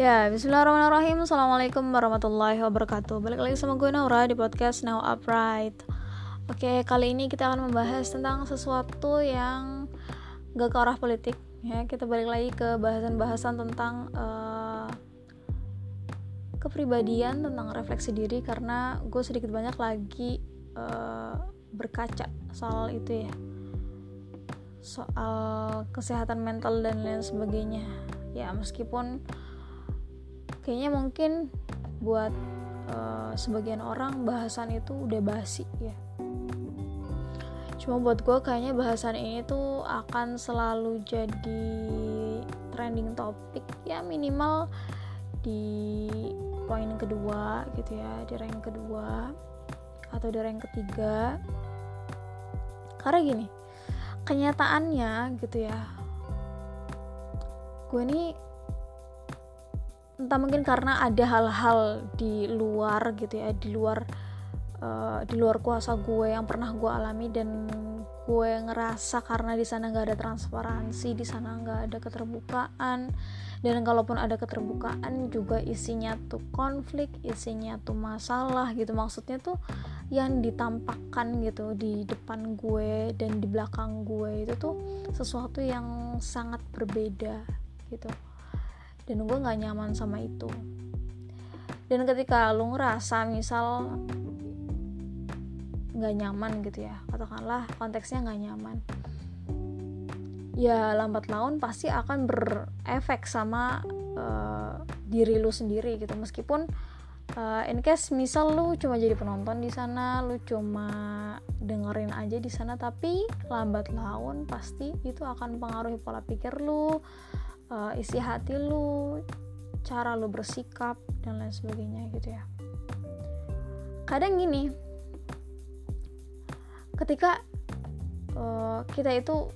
Ya, bismillahirrahmanirrahim. Assalamualaikum warahmatullahi wabarakatuh. Balik lagi sama gue Naura di podcast Now Upright. Oke, kali ini kita akan membahas tentang sesuatu yang gak ke arah politik. Ya Kita balik lagi ke bahasan-bahasan tentang uh, kepribadian, tentang refleksi diri Karena gue sedikit banyak lagi uh, berkaca soal itu ya. Soal kesehatan mental dan lain sebagainya. Ya, meskipun kayaknya mungkin buat uh, sebagian orang bahasan itu udah basi ya. Cuma buat gue kayaknya bahasan ini tuh akan selalu jadi trending topik ya minimal di poin kedua gitu ya di rank kedua atau di rank ketiga. Karena gini kenyataannya gitu ya gue nih entah mungkin karena ada hal-hal di luar gitu ya di luar uh, di luar kuasa gue yang pernah gue alami dan gue ngerasa karena di sana nggak ada transparansi di sana nggak ada keterbukaan. Dan kalaupun ada keterbukaan juga isinya tuh konflik isinya tuh masalah gitu. Maksudnya tuh yang ditampakkan gitu di depan gue dan di belakang gue itu tuh sesuatu yang sangat berbeda gitu dan gue nggak nyaman sama itu. Dan ketika lu ngerasa misal nggak nyaman gitu ya katakanlah konteksnya nggak nyaman ya lambat laun pasti akan berefek sama uh, diri lu sendiri gitu. Meskipun uh, in case misal lu cuma jadi penonton di sana lu cuma dengerin aja di sana tapi lambat laun pasti itu akan pengaruhi pola pikir lu uh, isi hati lu cara lu bersikap dan lain sebagainya gitu ya. Kadang gini ketika uh, kita itu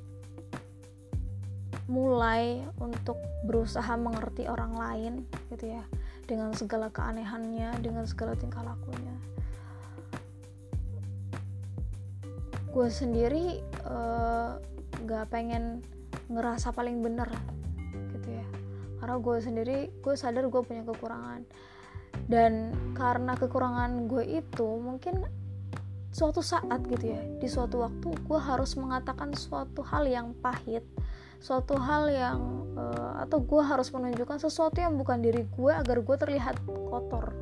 mulai untuk berusaha mengerti orang lain gitu ya dengan segala keanehannya dengan segala tingkah lakunya. Gue sendiri uh, gak pengen ngerasa paling bener karena gue sendiri gue sadar gue punya kekurangan. Dan karena kekurangan gue itu mungkin suatu saat gitu ya di suatu waktu gue harus mengatakan suatu hal yang pahit. Suatu hal yang uh, atau gue harus menunjukkan sesuatu yang bukan diri gue agar gue terlihat kotor.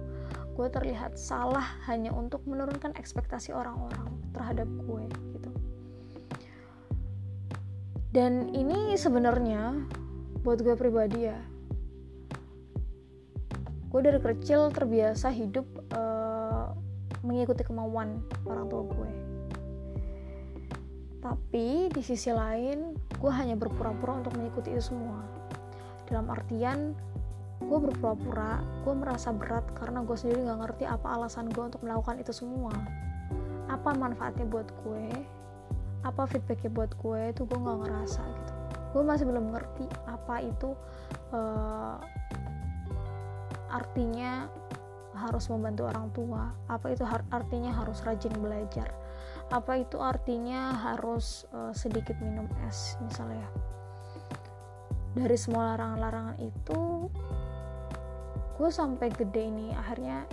Gue terlihat salah hanya untuk menurunkan ekspektasi orang-orang terhadap gue gitu. Dan ini sebenarnya buat gue pribadi ya gue dari kecil terbiasa hidup uh, mengikuti kemauan orang tua gue. Tapi di sisi lain gue hanya berpura-pura untuk mengikuti itu semua. Dalam artian gue berpura-pura gue merasa berat karena gue sendiri nggak ngerti apa alasan gue untuk melakukan itu semua. Apa manfaatnya buat gue? Apa feedbacknya buat gue? Itu gue nggak ngerasa gitu. Gue masih belum ngerti apa itu uh, artinya harus membantu orang tua? Apa itu artinya harus rajin belajar? Apa itu artinya harus uh, sedikit minum es misalnya dari semua larangan-larangan itu gue sampai gede ini akhirnya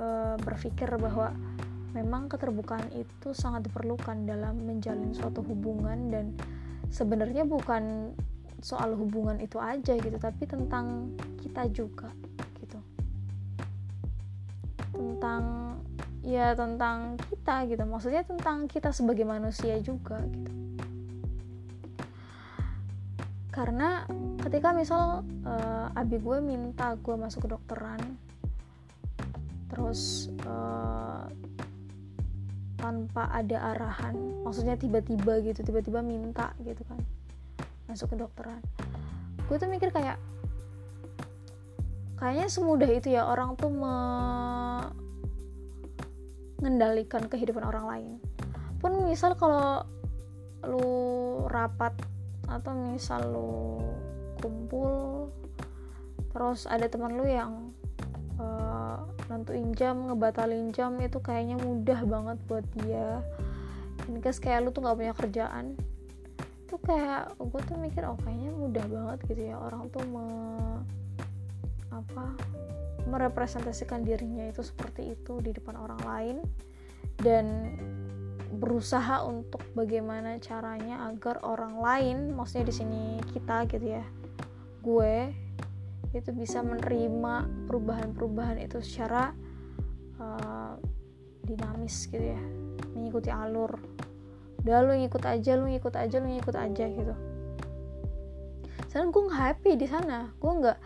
uh, berpikir bahwa memang keterbukaan itu sangat diperlukan dalam menjalin suatu hubungan dan sebenarnya bukan soal hubungan itu aja gitu tapi tentang kita juga tentang ya tentang kita gitu. Maksudnya tentang kita sebagai manusia juga gitu. Karena ketika misal uh, abi gue minta gue masuk ke dokteran terus uh, tanpa ada arahan maksudnya tiba-tiba gitu tiba-tiba minta gitu kan masuk ke dokteran gue tuh mikir kayak kayaknya semudah itu ya orang tuh mengendalikan kehidupan orang lain. Pun misal kalau lu rapat atau misal lu kumpul terus ada teman lu yang uh, nentuin jam ngebatalin jam itu kayaknya mudah banget buat dia. In case kayak lu tuh nggak punya kerjaan itu kayak gue tuh mikir oh kayaknya mudah banget gitu ya orang tuh me apa merepresentasikan dirinya itu seperti itu di depan orang lain dan berusaha untuk bagaimana caranya agar orang lain maksudnya di sini kita gitu ya gue itu bisa menerima perubahan-perubahan itu secara uh, dinamis gitu ya mengikuti alur. Udah lu ngikut aja lu ngikut aja lu ngikut aja gitu. Sekarang gue happy di sana. Gue nggak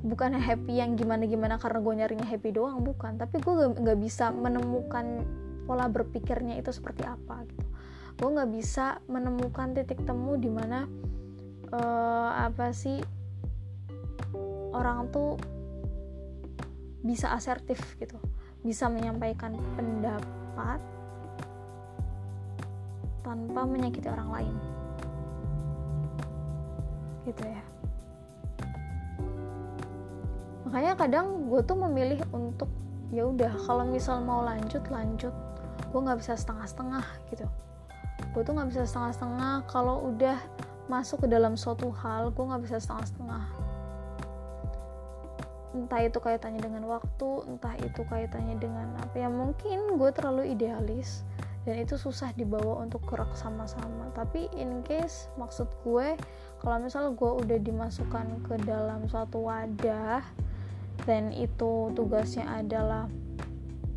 bukan happy yang gimana gimana karena gue nyarinya happy doang bukan. Tapi gue nggak bisa menemukan pola berpikirnya itu seperti apa gitu. Gue nggak bisa menemukan titik temu di mana uh, apa sih orang tuh bisa asertif gitu. Bisa menyampaikan pendapat tanpa menyakiti orang lain. Gitu ya makanya kadang gue tuh memilih untuk ya udah kalau misal mau lanjut lanjut. Gue nggak bisa setengah-setengah gitu. Gue tuh nggak bisa setengah-setengah. Kalau udah masuk ke dalam suatu hal gue nggak bisa setengah-setengah. Entah itu kaitannya dengan waktu entah itu kaitannya dengan apa ya mungkin gue terlalu idealis dan itu susah dibawa untuk gerak sama-sama. Tapi in case maksud gue kalau misal gue udah dimasukkan ke dalam suatu wadah dan itu tugasnya adalah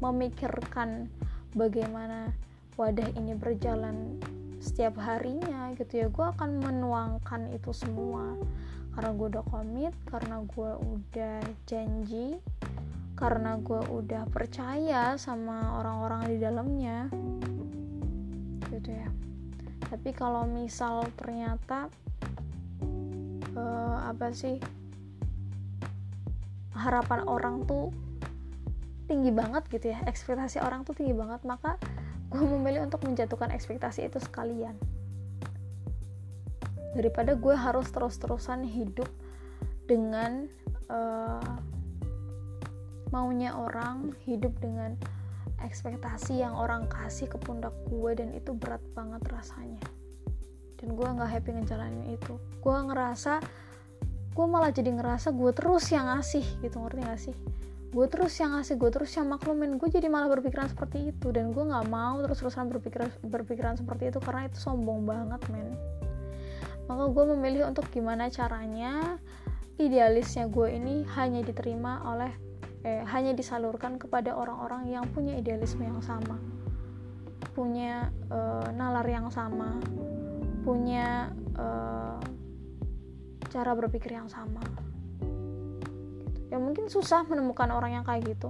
memikirkan bagaimana wadah ini berjalan setiap harinya gitu ya. Gue akan menuangkan itu semua. Karena gue udah komit karena gue udah janji karena gue udah percaya sama orang-orang di dalamnya gitu ya. Tapi kalau misal ternyata uh, apa sih harapan orang tuh tinggi banget gitu ya. Ekspektasi orang tuh tinggi banget. Maka gue memilih untuk menjatuhkan ekspektasi itu sekalian. Daripada gue harus terus-terusan hidup dengan uh, maunya orang hidup dengan ekspektasi yang orang kasih ke pundak gue dan itu berat banget rasanya. Dan gue nggak happy ngejalanin itu. Gue ngerasa gue malah jadi ngerasa gue terus yang ngasih gitu. Ngerti gak sih? Gue terus yang ngasih gue terus yang maklumin. Gue jadi malah berpikiran seperti itu. Dan gue nggak mau terus terusan berpikiran berpikiran seperti itu karena itu sombong banget men. Maka gue memilih untuk gimana caranya idealisnya gue ini hanya diterima oleh eh, hanya disalurkan kepada orang-orang yang punya idealisme yang sama. Punya uh, nalar yang sama. Punya uh, cara berpikir yang sama. Ya mungkin susah menemukan orang yang kayak gitu.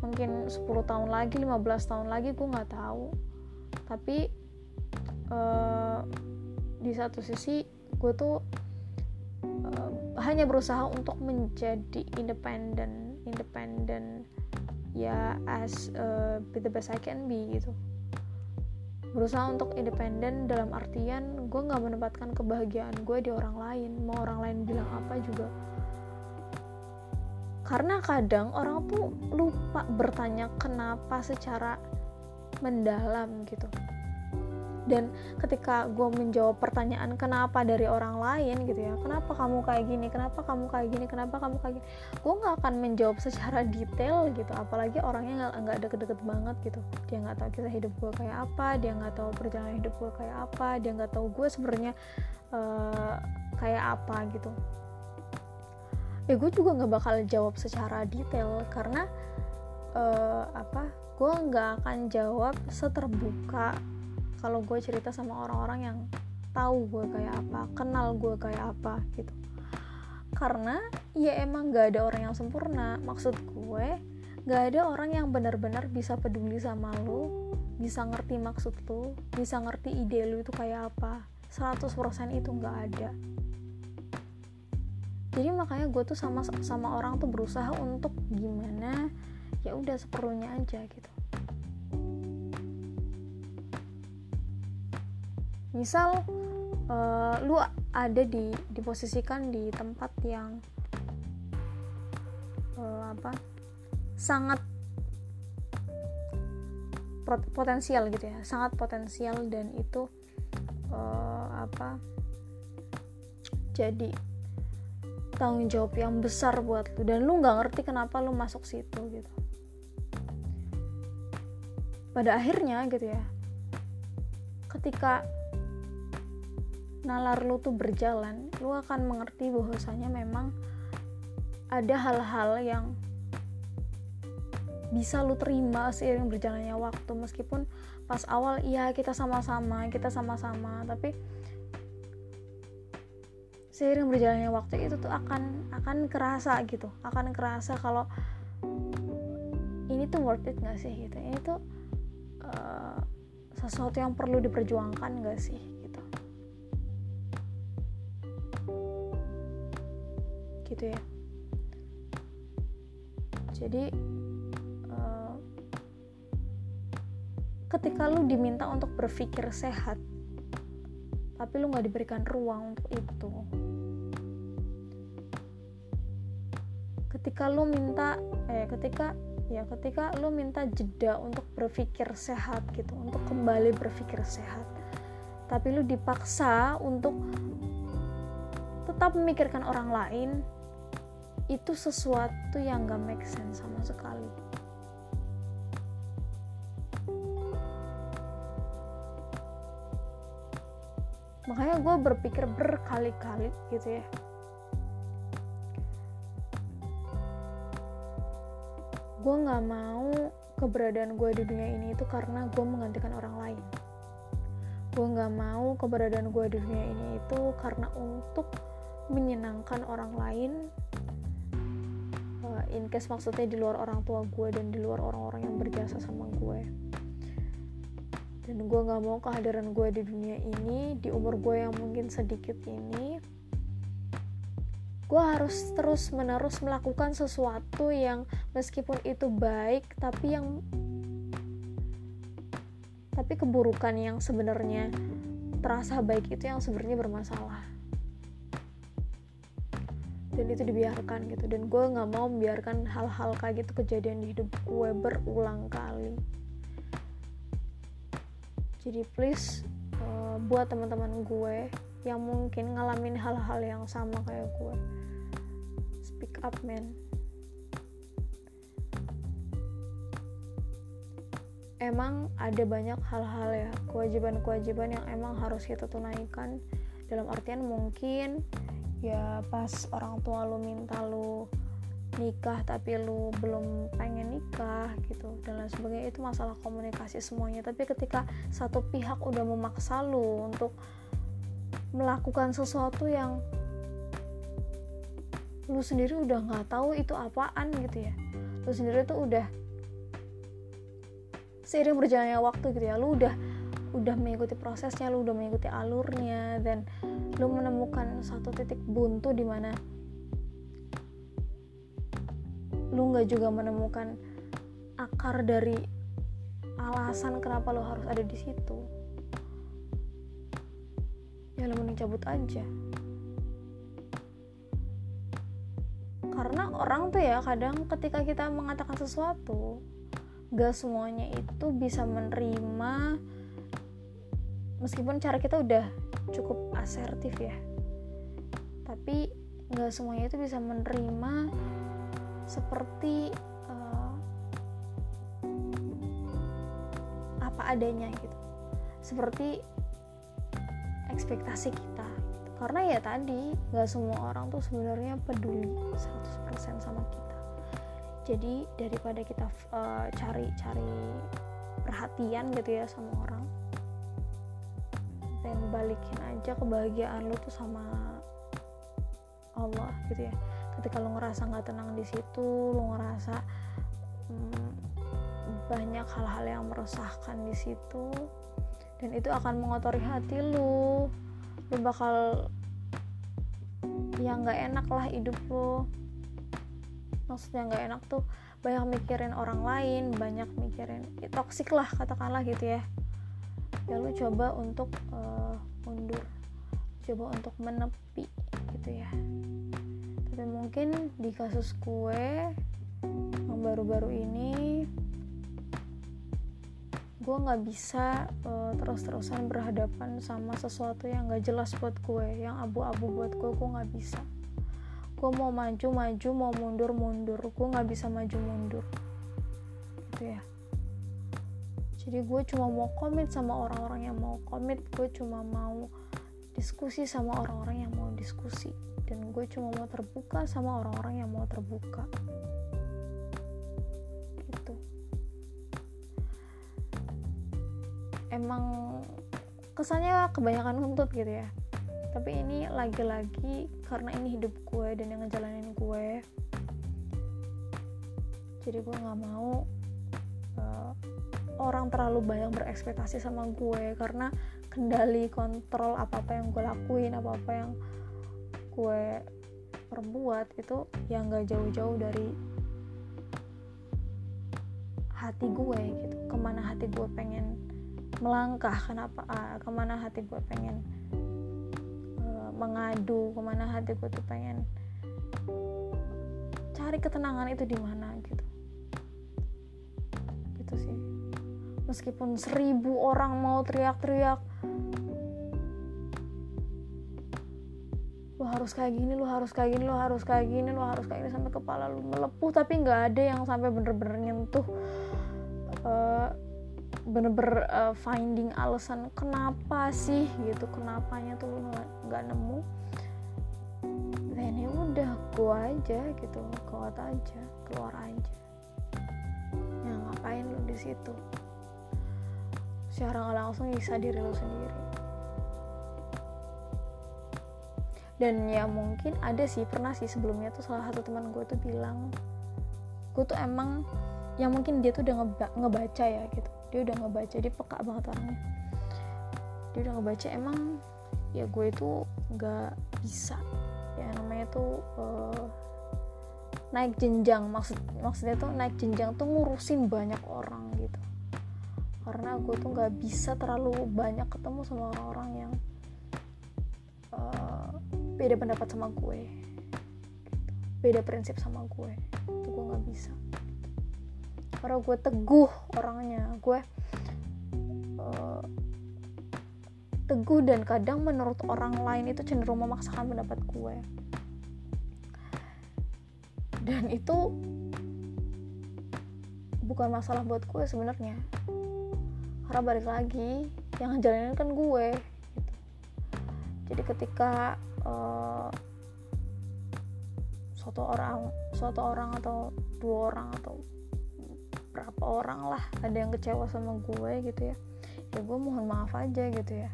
Mungkin 10 tahun lagi 15 tahun lagi gue nggak tahu. Tapi uh, di satu sisi gue tuh uh, hanya berusaha untuk menjadi independen independen ya as uh, be the best I can be gitu berusaha untuk independen dalam artian gue nggak menempatkan kebahagiaan gue di orang lain mau orang lain bilang apa juga. Karena kadang orang tuh lupa bertanya kenapa secara mendalam gitu dan ketika gue menjawab pertanyaan kenapa? dari orang lain gitu ya. Kenapa kamu kayak gini? Kenapa kamu kayak gini? Kenapa kamu kayak gini? Gue nggak akan menjawab secara detail gitu. Apalagi orangnya nggak nggak deket-deket banget gitu. Dia nggak tahu kisah hidup gue kayak apa dia nggak tahu perjalanan hidup gue kayak apa dia nggak tahu gue sebenarnya uh, kayak apa gitu. Ya gue juga nggak bakal jawab secara detail karena uh, apa? Gue nggak akan jawab seterbuka kalau gue cerita sama orang-orang yang tahu gue kayak apa kenal gue kayak apa gitu. Karena ya emang gak ada orang yang sempurna. Maksud gue gak ada orang yang benar-benar bisa peduli sama lo bisa ngerti maksud lo bisa ngerti ide lo itu kayak apa. 100% itu gak ada. Jadi makanya gue tuh sama sama orang tuh berusaha untuk gimana ya udah seperlunya aja gitu misal uh, lu ada di diposisikan di tempat yang uh, apa sangat potensial gitu ya sangat potensial dan itu uh, apa jadi tanggung jawab yang besar buat lu. Dan lu nggak ngerti kenapa lu masuk situ gitu. Pada akhirnya gitu ya ketika nalar lu tuh berjalan lu akan mengerti bahwasanya memang ada hal-hal yang bisa lu terima seiring berjalannya waktu. Meskipun pas awal iya kita sama-sama kita sama-sama tapi seiring berjalannya waktu itu tuh akan akan kerasa gitu. Akan kerasa kalau ini tuh worth it gak sih gitu? Ini tuh uh, sesuatu yang perlu diperjuangkan gak sih gitu ya. Jadi uh, ketika lu diminta untuk berpikir sehat tapi lu nggak diberikan ruang untuk itu. Ketika lu minta eh ketika ya ketika lu minta jeda untuk berpikir sehat gitu untuk kembali berpikir sehat tapi lu dipaksa untuk tetap memikirkan orang lain itu sesuatu yang gak make sense sama sekali. Makanya gue berpikir berkali-kali gitu ya. Gue nggak mau keberadaan gue di dunia ini itu karena gue menggantikan orang lain. Gue nggak mau keberadaan gue di dunia ini itu karena untuk menyenangkan orang lain uh, in case maksudnya di luar orang tua gue dan di luar orang-orang yang berjasa sama gue. Dan gue nggak mau kehadiran gue di dunia ini di umur gue yang mungkin sedikit ini gue harus terus menerus melakukan sesuatu yang meskipun itu baik tapi yang tapi keburukan yang sebenarnya terasa baik itu yang sebenarnya bermasalah dan itu dibiarkan gitu. Dan gue nggak mau membiarkan hal-hal kayak gitu kejadian di hidup gue berulang kali. Jadi please uh, buat teman-teman gue yang mungkin ngalamin hal-hal yang sama kayak gue speak up man. Emang ada banyak hal-hal ya kewajiban-kewajiban yang emang harus kita tunaikan. Dalam artian mungkin ya pas orang tua lu minta lu nikah tapi lu belum pengen nikah gitu dan lain sebagainya. Itu masalah komunikasi semuanya. Tapi ketika satu pihak udah memaksa lu untuk melakukan sesuatu yang lu sendiri udah nggak tahu itu apaan gitu ya. Lu sendiri tuh udah seiring berjalannya waktu gitu ya lu udah udah mengikuti prosesnya lu udah mengikuti alurnya dan lu menemukan satu titik buntu di mana lu nggak juga menemukan akar dari alasan kenapa lo harus ada di situ. Ya lo mending cabut aja. Karena orang tuh ya kadang ketika kita mengatakan sesuatu gak semuanya itu bisa menerima meskipun cara kita udah cukup asertif ya tapi gak semuanya itu bisa menerima seperti uh, apa adanya gitu. Seperti ekspektasi kita. Karena ya tadi nggak semua orang tuh sebenarnya peduli 100% sama kita. Jadi daripada kita cari-cari uh, perhatian gitu ya sama orang balikin aja kebahagiaan lu tuh sama Allah gitu ya. Ketika lu ngerasa nggak tenang di situ lu ngerasa hmm, banyak hal-hal yang meresahkan di situ dan itu akan mengotori hati lu. Lu bakal yang nggak enak lah hidup lu. Maksudnya nggak enak tuh banyak mikirin orang lain banyak mikirin ya, toksik lah katakanlah gitu ya ya lu coba untuk uh, mundur. Coba untuk menepi gitu ya. Tapi mungkin di kasus gue yang baru-baru ini gue nggak bisa uh, terus-terusan berhadapan sama sesuatu yang nggak jelas buat gue yang abu-abu buat gue gue nggak bisa. Gue gue mau maju maju mau mundur mundur gue nggak bisa maju mundur gitu ya jadi gue cuma mau komit sama orang-orang yang mau komit gue cuma mau diskusi sama orang-orang yang mau diskusi dan gue cuma mau terbuka sama orang-orang yang mau terbuka. Gitu. Emang kesannya kebanyakan nuntut gitu ya. Tapi ini lagi-lagi karena ini hidup gue dan yang ngejalanin gue. Jadi gue nggak mau uh, orang terlalu banyak berekspektasi sama gue karena kendali kontrol apa apa yang gue lakuin apa apa yang gue perbuat itu yang gak jauh-jauh dari hati gue gitu. Ke mana hati gue pengen melangkah kenapa uh, ke mana hati gue pengen mengadu ke mana hati gue tuh pengen cari ketenangan itu di mana meskipun seribu orang mau teriak-teriak. Lo harus kayak gini lo harus kayak gini lo harus kayak gini lo harus kayak gini sampai kepala lo melepuh. Tapi nggak ada yang sampai bener-bener nyentuh uh, bener-bener uh, finding alasan kenapa sih gitu kenapanya tuh lu nggak nemu. Dan ya udah go aja gitu kuat aja keluar aja. Ya ngapain lu di situ secara nggak langsung bisa diri lu sendiri. Dan ya mungkin ada sih pernah sih sebelumnya tuh salah satu teman gue tuh bilang gue tuh emang yang mungkin dia tuh udah ngeba ngebaca ya gitu. Dia udah ngebaca dia peka banget orangnya. Dia udah ngebaca emang ya gue itu nggak bisa. Ya namanya tuh uh, naik jenjang maksud maksudnya tuh naik jenjang tuh ngurusin banyak orang karena gue tuh nggak bisa terlalu banyak ketemu sama orang-orang yang uh, beda pendapat sama gue. Beda prinsip sama gue. Itu gue nggak bisa. Karena gue teguh orangnya. Gue uh, teguh dan kadang menurut orang lain itu cenderung memaksakan pendapat gue. Dan itu bukan masalah buat gue sebenarnya karena balik lagi. Yang ngejalanin kan gue gitu. jadi ketika uh, suatu orang suatu orang atau dua orang atau berapa orang lah ada yang kecewa sama gue gitu ya ya gue mohon maaf aja gitu ya.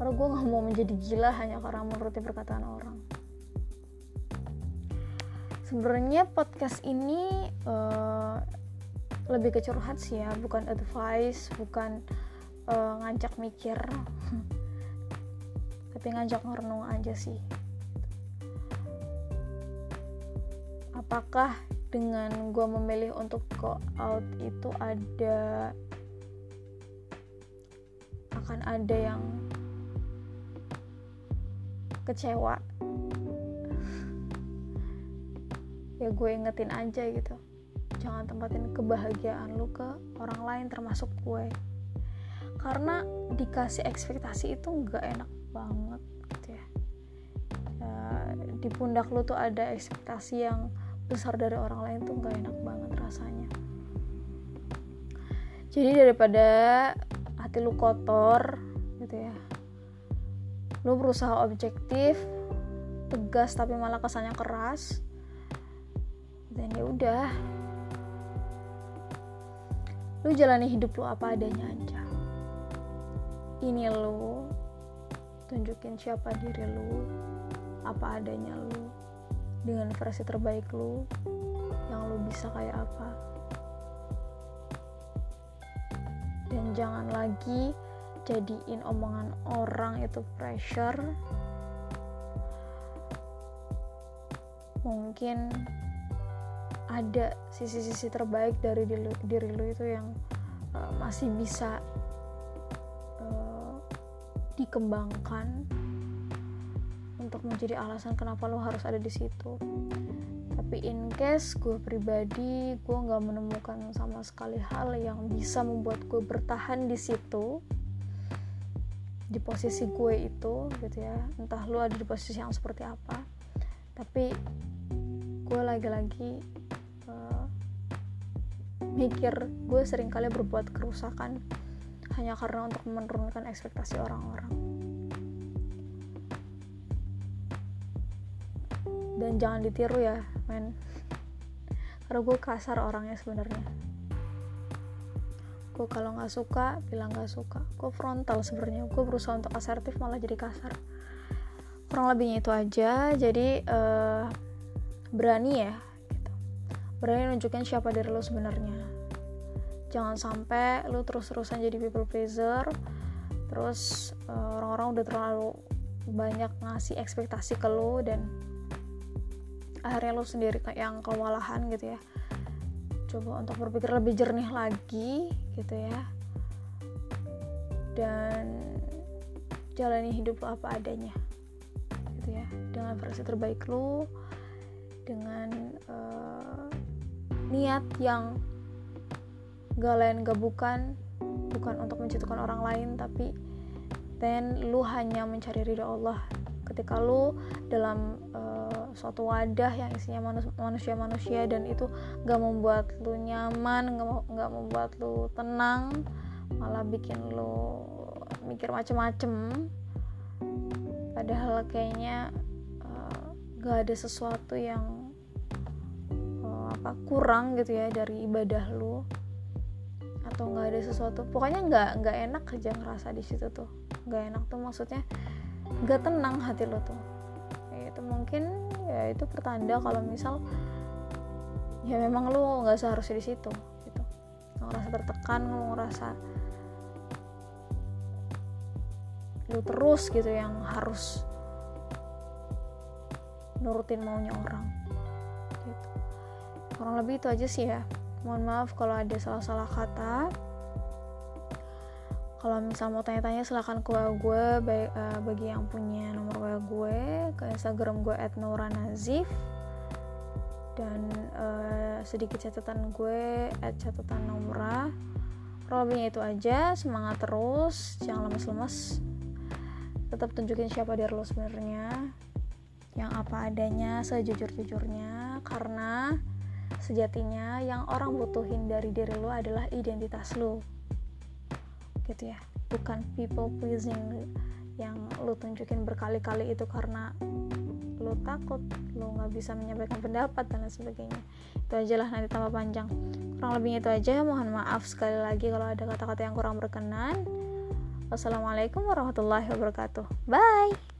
Karena gue nggak mau menjadi gila hanya karena menuruti perkataan orang. Sebenarnya podcast ini uh, lebih ke curhat sih ya bukan advice bukan uh, ngajak mikir. Tapi ngajak ngerenung aja sih. Apakah dengan gue memilih untuk go out itu ada akan ada yang kecewa? Ya gue ingetin aja gitu jangan tempatin kebahagiaan lu ke orang lain termasuk gue. Karena dikasih ekspektasi itu nggak enak banget gitu ya. ya di pundak lu tuh ada ekspektasi yang besar dari orang lain tuh gak enak banget rasanya. Jadi daripada hati lu kotor gitu ya lu berusaha objektif tegas tapi malah kesannya keras dan ya udah lu jalani hidup lu apa adanya aja. Ini lu tunjukin siapa diri lu apa adanya lu dengan versi terbaik lu yang lu bisa kayak apa. Dan jangan lagi jadiin omongan orang itu pressure. Mungkin ada sisi-sisi terbaik dari diri, diri lu itu yang uh, masih bisa uh, dikembangkan untuk menjadi alasan kenapa lo harus ada di situ. Tapi in case gue pribadi gue nggak menemukan sama sekali hal yang bisa membuat gue bertahan di situ di posisi gue itu gitu ya. Entah lo ada di posisi yang seperti apa. Tapi gue lagi-lagi mikir gue sering kali berbuat kerusakan hanya karena untuk menurunkan ekspektasi orang-orang. Dan jangan ditiru ya men. Karena gue kasar orangnya sebenarnya. Gue kalau nggak suka bilang nggak suka. Gue frontal sebenarnya. Gue berusaha untuk asertif malah jadi kasar. Kurang lebihnya itu aja. Jadi uh, berani ya. Berani nunjukin siapa diri lo sebenarnya. Jangan sampai lo terus-terusan jadi people pleaser terus eh, orang-orang udah terlalu banyak ngasih ekspektasi ke lo dan akhirnya lo sendiri yang kewalahan gitu ya. Coba untuk berpikir lebih jernih lagi gitu ya. Dan jalani hidup lo apa adanya gitu ya. Dengan versi terbaik lo dengan uh, niat yang gak lain gak bukan bukan untuk menjatuhkan orang lain tapi then lu hanya mencari ridho Allah. Ketika lu dalam uh, suatu wadah yang isinya manusia-manusia dan itu gak membuat lu nyaman gak, gak membuat lu tenang malah bikin lu mikir macem-macem. Padahal kayaknya gak ada sesuatu yang uh, apa kurang gitu ya dari ibadah lu. Atau nggak ada sesuatu. Pokoknya nggak nggak enak aja ngerasa di situ tuh. Nggak enak tuh maksudnya nggak tenang hati lo tuh. Ya, itu mungkin ya itu pertanda kalau misal ya memang lu nggak seharusnya di situ gitu. Nggak ngerasa tertekan nggak ngerasa lu terus gitu yang harus nurutin maunya orang kurang lebih itu aja sih ya. Mohon maaf kalau ada salah-salah kata. Kalau misal mau tanya-tanya silahkan ke WA gue baik, uh, bagi yang punya nomor WA gue ke Instagram gue @nuranazif dan uh, sedikit catatan gue at catatan nomora kurang itu aja. Semangat terus. Jangan lemes-lemes. Tetap tunjukin siapa diri lo sebenarnya. Yang apa adanya sejujur-jujurnya. Karena sejatinya yang orang butuhin dari diri lo adalah identitas lo gitu ya. Bukan people pleasing yang lo tunjukin berkali-kali itu karena lo takut lo nggak bisa menyampaikan pendapat dan sebagainya. Itu aja lah nanti tambah panjang. Kurang lebihnya itu aja. Mohon maaf sekali lagi kalau ada kata-kata yang kurang berkenan. Wassalamualaikum warahmatullahi wabarakatuh. Bye